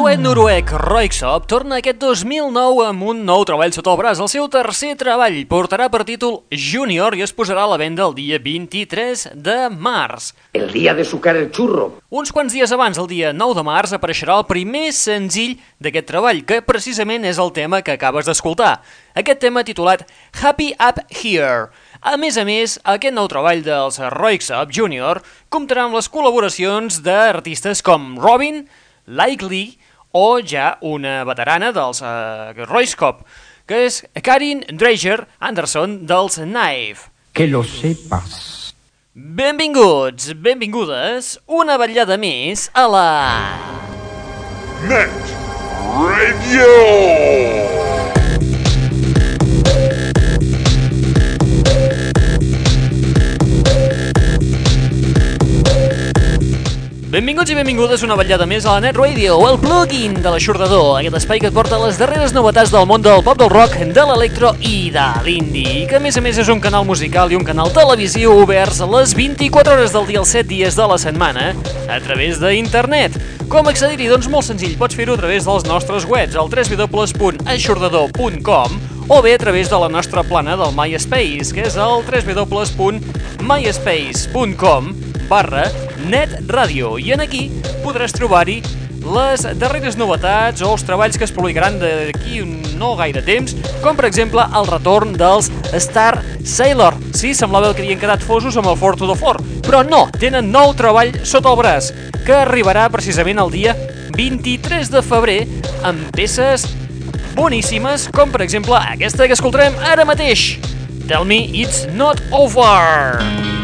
duet noruec Roixop torna aquest 2009 amb un nou treball sota el braç. El seu tercer treball portarà per títol Junior i es posarà a la venda el dia 23 de març. El día de sucar el churro. Uns quants dies abans, el dia 9 de març, apareixerà el primer senzill d'aquest treball, que precisament és el tema que acabes d'escoltar. Aquest tema titulat Happy Up Here. A més a més, aquest nou treball dels Roixop Junior comptarà amb les col·laboracions d'artistes com Robin, Likely o ja una veterana dels uh, Royskop, que és Karin Dreger Anderson dels Knife. Que lo sepas. Benvinguts, benvingudes, una vetllada més a la... Net Radio! Benvinguts i benvingudes una vetllada més a la Net Radio, el plugin de l'aixordador, aquest espai que et porta les darreres novetats del món del pop del rock, de l'electro i de l'indie, que a més a més és un canal musical i un canal televisiu oberts les 24 hores del dia, els 7 dies de la setmana, a través d'internet. Com accedir-hi? Doncs molt senzill, pots fer-ho a través dels nostres webs, al www.aixordador.com o bé a través de la nostra plana del MySpace, que és el www.myspace.com barra netradio i en aquí podràs trobar-hi les darreres novetats o els treballs que es publicaran d'aquí no gaire temps, com per exemple el retorn dels Star Sailor. Sí, semblava que havien quedat fosos amb el Fort the Fort, però no, tenen nou treball sota el braç, que arribarà precisament el dia 23 de febrer amb peces boníssimes, com per exemple aquesta que escoltarem ara mateix. Tell me it's not over. Me's Not Over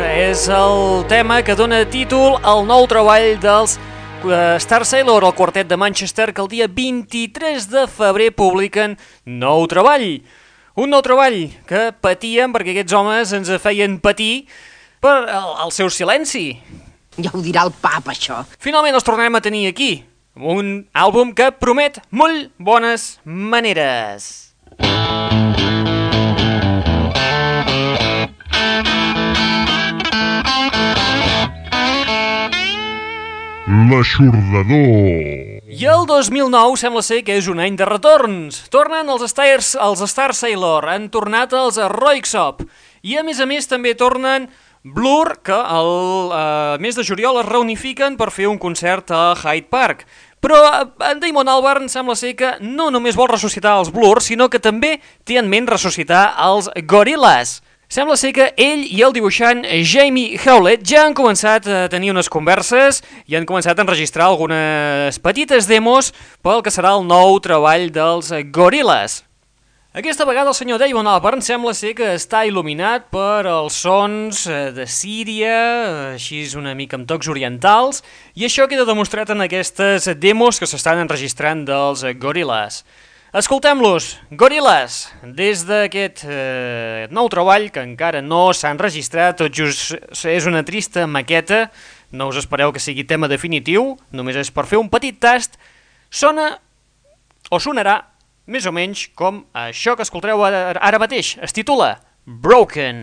és el tema que dona títol al nou treball dels eh, Star Sailor, el quartet de Manchester, que el dia 23 de febrer publiquen nou treball. Un nou treball que patíem perquè aquests homes ens feien patir per el, el seu silenci. Ja ho dirà el pap, això. Finalment els tornarem a tenir aquí, un àlbum que promet molt bones maneres. L'aixordador. I el 2009 sembla ser que és un any de retorns. Tornen els Stars, els Star Sailor, han tornat els Roixop. I a més a més també tornen Blur, que el eh, mes de juliol es reunifiquen per fer un concert a Hyde Park. Però eh, en Damon Albarn sembla ser que no només vol ressuscitar els Blur, sinó que també té en ment ressuscitar els Gorillaz. Sembla ser que ell i el dibuixant Jamie Howlett ja han començat a tenir unes converses i han començat a enregistrar algunes petites demos pel que serà el nou treball dels Gorillaz. Aquesta vegada el senyor Damon Albarn sembla ser que està il·luminat per els sons eh, de Síria, així una mica amb tocs orientals, i això queda demostrat en aquestes demos que s'estan enregistrant dels Gorillaz. Escoltem-los, Gorillaz, des d'aquest eh, nou treball que encara no s'ha enregistrat, tot just és una trista maqueta, no us espereu que sigui tema definitiu, només és per fer un petit tast, sona o sonarà més o menys com això que escoltareu ara, ara mateix, es titula Broken.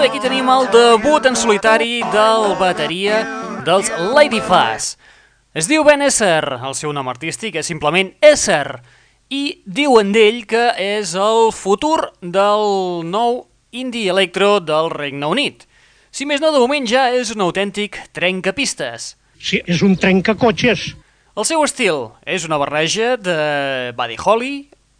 Bé, aquí tenim el debut en solitari del bateria dels Lady Fuzz. Es diu Ben Esser, el seu nom artístic és simplement Esser, i diuen d'ell que és el futur del nou indie electro del Regne Unit. Si més no, de moment ja és un autèntic trencapistes. Sí, és un trencacotxes. El seu estil és una barreja de Buddy Holly,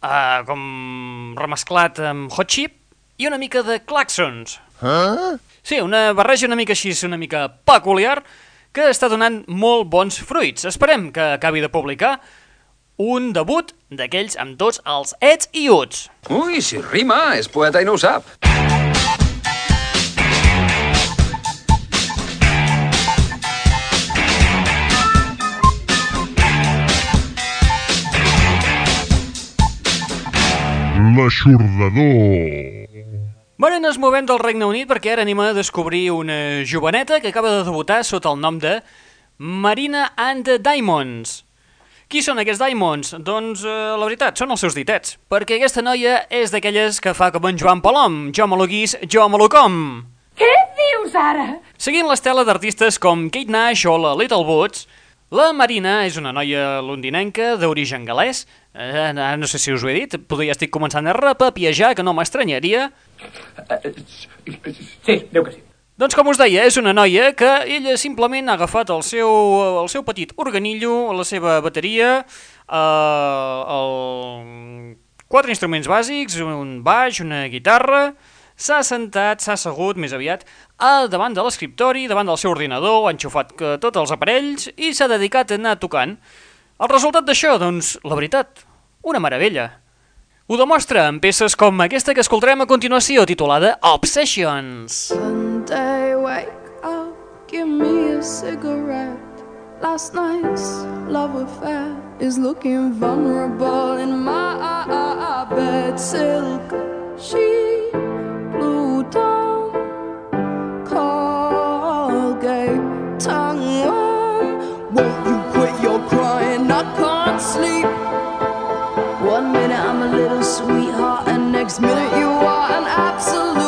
eh, com remesclat amb Hot Chip, i una mica de Claxons. Huh? Sí, una barreja una mica així, una mica peculiar, que està donant molt bons fruits. Esperem que acabi de publicar un debut d'aquells amb tots els ets i uts. Ui, si rima, és poeta i no ho sap. L'aixordador. Bueno, ens movem del Regne Unit perquè ara anem a descobrir una joveneta que acaba de debutar sota el nom de Marina and the Diamonds. Qui són aquests Diamonds? Doncs, eh, la veritat, són els seus ditets, perquè aquesta noia és d'aquelles que fa com en Joan Palom, jo me lo guís, jo me lo com. Què dius ara? Seguint l'estela d'artistes com Kate Nash o la Little Boots, la Marina és una noia londinenca d'origen galès. Eh, eh, no, sé si us ho he dit, però ja estic començant a repapiejar, que no m'estranyaria. Sí, deu que sí. Doncs com us deia, és una noia que ella simplement ha agafat el seu, el seu petit organillo, la seva bateria, eh, el... quatre instruments bàsics, un baix, una guitarra, s'ha sentat, s'ha assegut més aviat a davant de l'escriptori, davant del seu ordinador, ha enxufat eh, tots els aparells i s'ha dedicat a anar tocant. El resultat d'això, doncs, la veritat, una meravella. Ho demostra en peces com aquesta que escoltarem a continuació, titulada Obsessions. Sunday, wake up, give me a cigarette. Last night's love affair is looking vulnerable in my bed silk. She One minute I'm a little sweetheart, and next minute you are an absolute.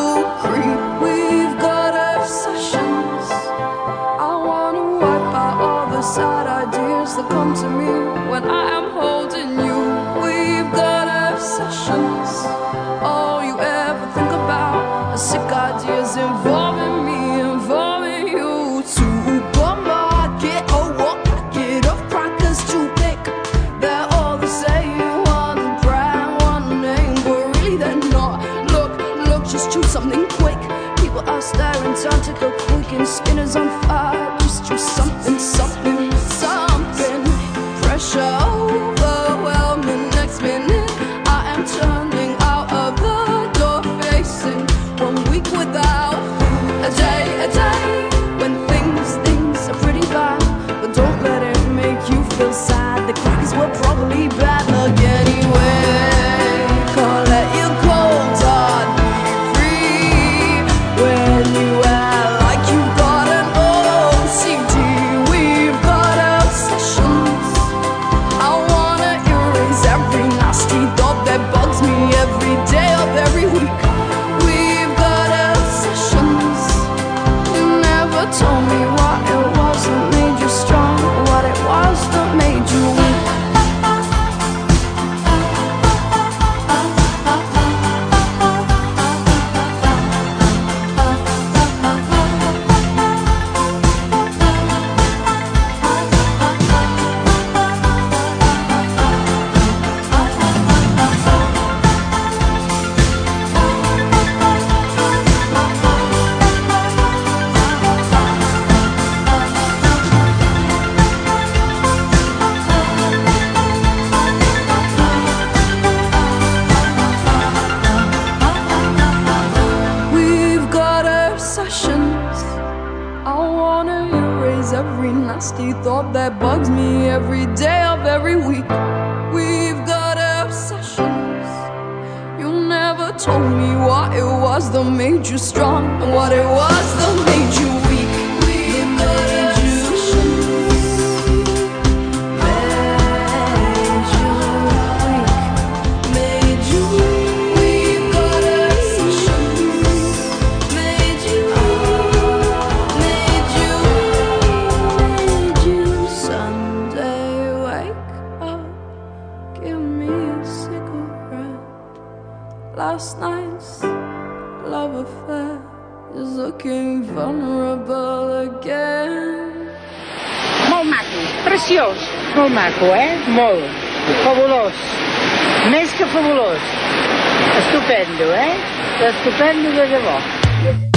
maco, eh? Molt. Fabulós. Més que fabulós. Estupendo, eh? Estupendo de debò.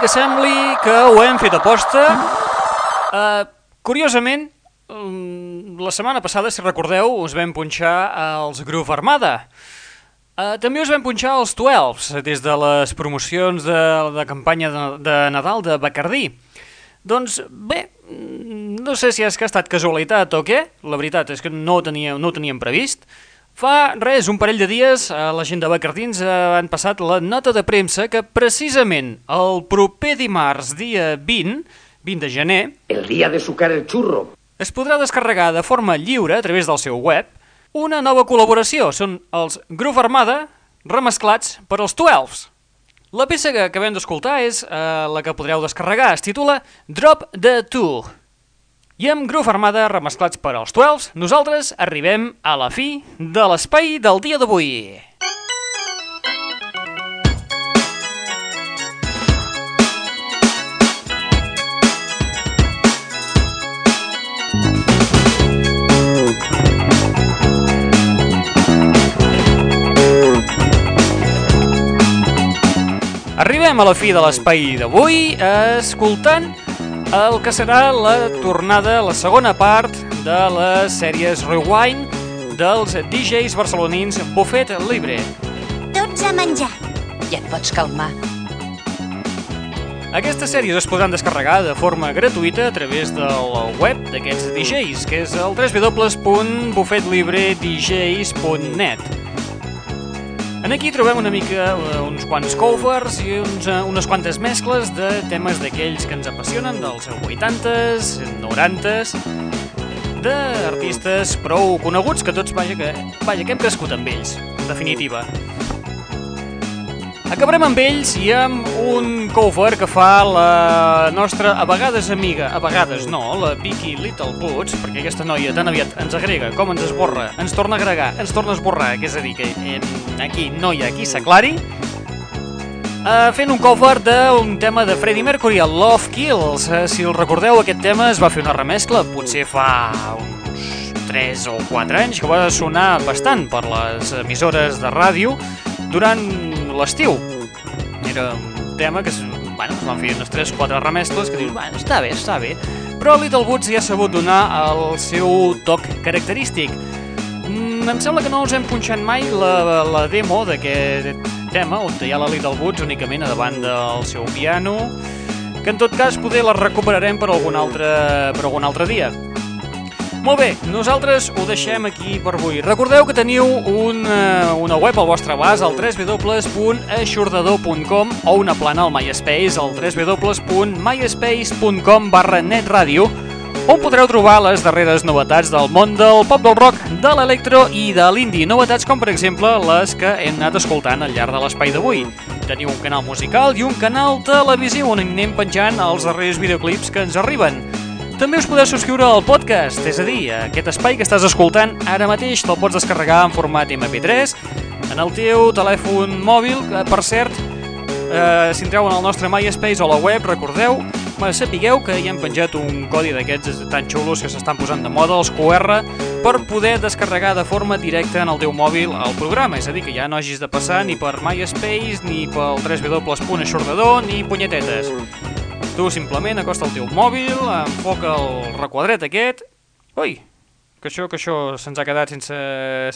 Que sembli que ho hem fet a posta, uh, curiosament, um, la setmana passada, si recordeu, us vam punxar els Groove Armada. Uh, també us vam punxar els 12 des de les promocions de, de campanya de, de Nadal de Bacardí. Doncs bé, mm, no sé si és que ha estat casualitat o què, la veritat és que no ho, tenia, no ho teníem previst. Fa res, un parell de dies, a la gent de Bacardins eh, han passat la nota de premsa que precisament el proper dimarts, dia 20, 20 de gener, El día de sucar el churro. es podrà descarregar de forma lliure a través del seu web una nova col·laboració. Són els Groove Armada remesclats per als 12. La peça que acabem d'escoltar és eh, la que podreu descarregar. Es titula Drop the Two. I amb Groove Armada remesclats per als 12, nosaltres arribem a la fi de l'espai del dia d'avui. Arribem a la fi de l'espai d'avui escoltant el que serà la tornada, la segona part de les sèries Rewind dels DJs barcelonins Buffet Libre. Tots a menjar. Ja et pots calmar. Aquestes sèries es podran descarregar de forma gratuïta a través del web d'aquests DJs, que és el www.buffetlibredjs.net. En aquí trobem una mica eh, uns quants covers i uns, eh, unes quantes mescles de temes d'aquells que ens apassionen, dels 80s, 90s, d'artistes prou coneguts que tots, vaja, que, vaja, que hem crescut amb ells, en definitiva. Acabarem amb ells i amb un cover que fa la nostra a vegades amiga, a vegades no, la Vicky Little Boots, perquè aquesta noia tan aviat ens agrega com ens esborra, ens torna a agregar, ens torna a esborrar, que és a dir, que eh, aquí no hi ha qui s'aclari, uh, fent un cover d'un tema de Freddie Mercury, el Love Kills. Uh, si el recordeu, aquest tema es va fer una remescla, potser fa uns 3 o 4 anys, que va sonar bastant per les emissores de ràdio durant l'estiu. Era un tema que bueno, es van fer unes 3 o 4 remescles que dius, bueno, està bé, està bé. Però Little Woods ja ha sabut donar el seu toc característic. Mm, em sembla que no us hem punxat mai la, la demo d'aquest tema, on hi ha la Little Woods únicament a davant del seu piano, que en tot cas poder la recuperarem per algun altre, per algun altre dia. Molt bé, nosaltres ho deixem aquí per avui. Recordeu que teniu una, una web al vostre abast, al www.aixordador.com o una plana al MySpace, al www.myspace.com barra netradio, on podreu trobar les darreres novetats del món del pop del rock, de l'electro i de l'indie. Novetats com, per exemple, les que hem anat escoltant al llarg de l'espai d'avui. Teniu un canal musical i un canal televisiu on anem penjant els darrers videoclips que ens arriben. També us podeu subscriure al podcast, és a dir, aquest espai que estàs escoltant ara mateix te'l pots descarregar en format MP3 en el teu telèfon mòbil, que, per cert, eh, si entreu en el nostre MySpace o la web, recordeu, eh, sapigueu que hi hem penjat un codi d'aquests tan xulos que s'estan posant de moda, els QR, per poder descarregar de forma directa en el teu mòbil el programa, és a dir, que ja no hagis de passar ni per MySpace, ni pel www.aixordador, ni punyetetes. Tu simplement acosta el teu mòbil, enfoca el requadret aquest... Ui, que això, que això se'ns ha quedat sense,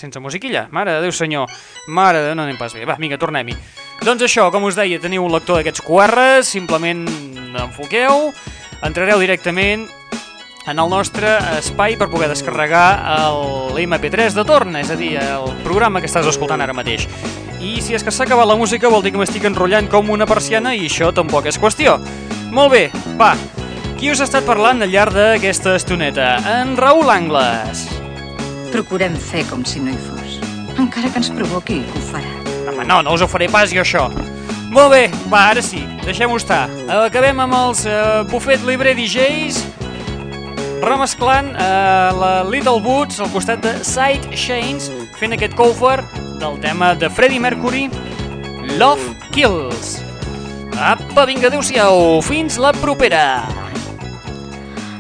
sense musiquilla. Mare de Déu senyor, mare de... no anem pas bé. Va, vinga, tornem-hi. Doncs això, com us deia, teniu un lector d'aquests QRs, simplement enfoqueu, entrareu directament en el nostre espai per poder descarregar l'MP3 de torn, és a dir, el programa que estàs escoltant ara mateix. I si és que s'ha acabat la música vol dir que m'estic enrotllant com una persiana i això tampoc és qüestió. Molt bé, va, qui us ha estat parlant al llarg d'aquesta estoneta? En Raül Angles. Procurem fer com si no hi fos. Encara que ens provoqui, ho farà. Home, no, no us ho faré pas jo això. Molt bé, va, ara sí, deixem-ho estar. Acabem amb els uh, Buffet Libre DJs remesclant uh, la Little Boots al costat de Side Chains fent aquest cover del tema de Freddie Mercury Love Kills. Apa, vinga, adeu-siau, fins la propera.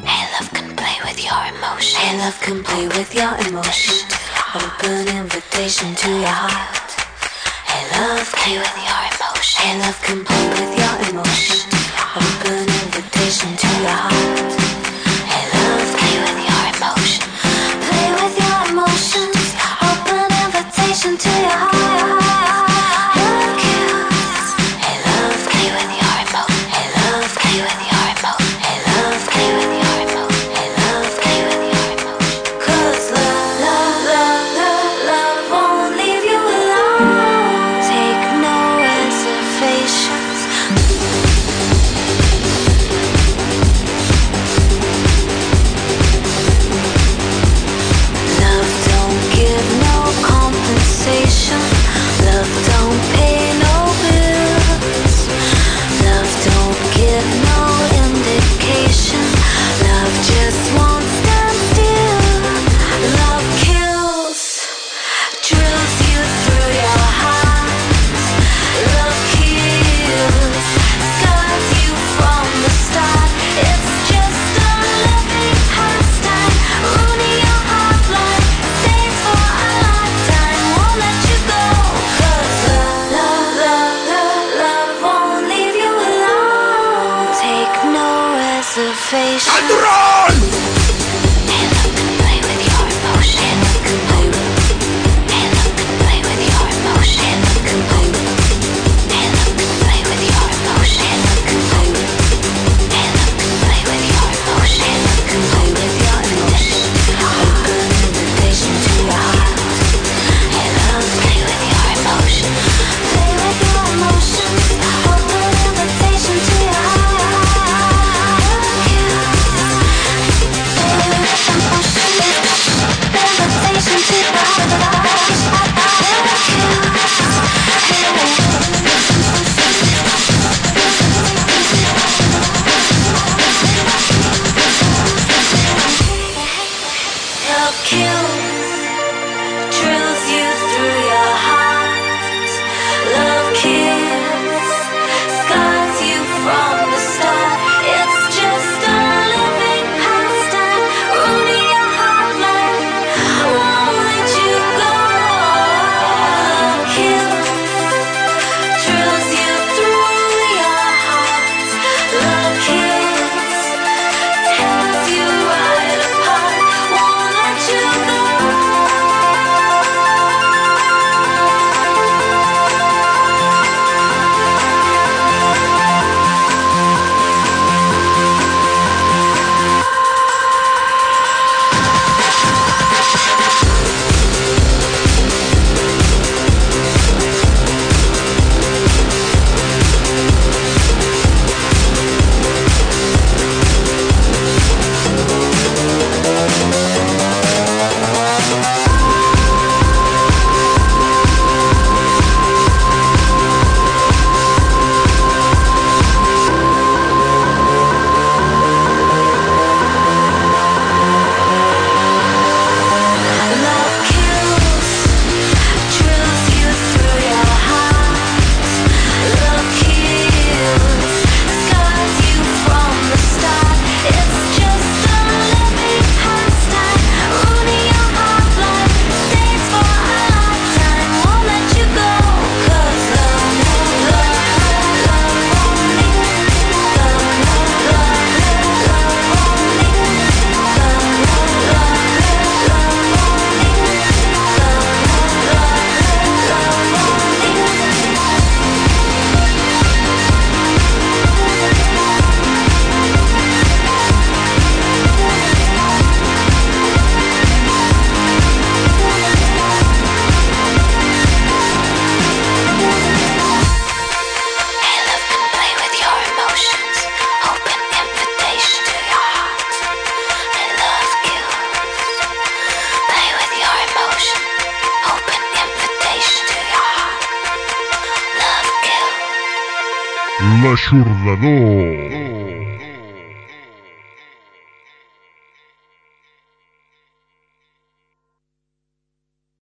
Hey, love can play with your emotion. Hey, love can play with your emotion. Open invitation to your heart. Hey, love, play with your emotion. Hey, love can play with your emotion. Open invitation to your heart. Hey, love, play with your emotion. Play with your emotions. Open invitation to your heart.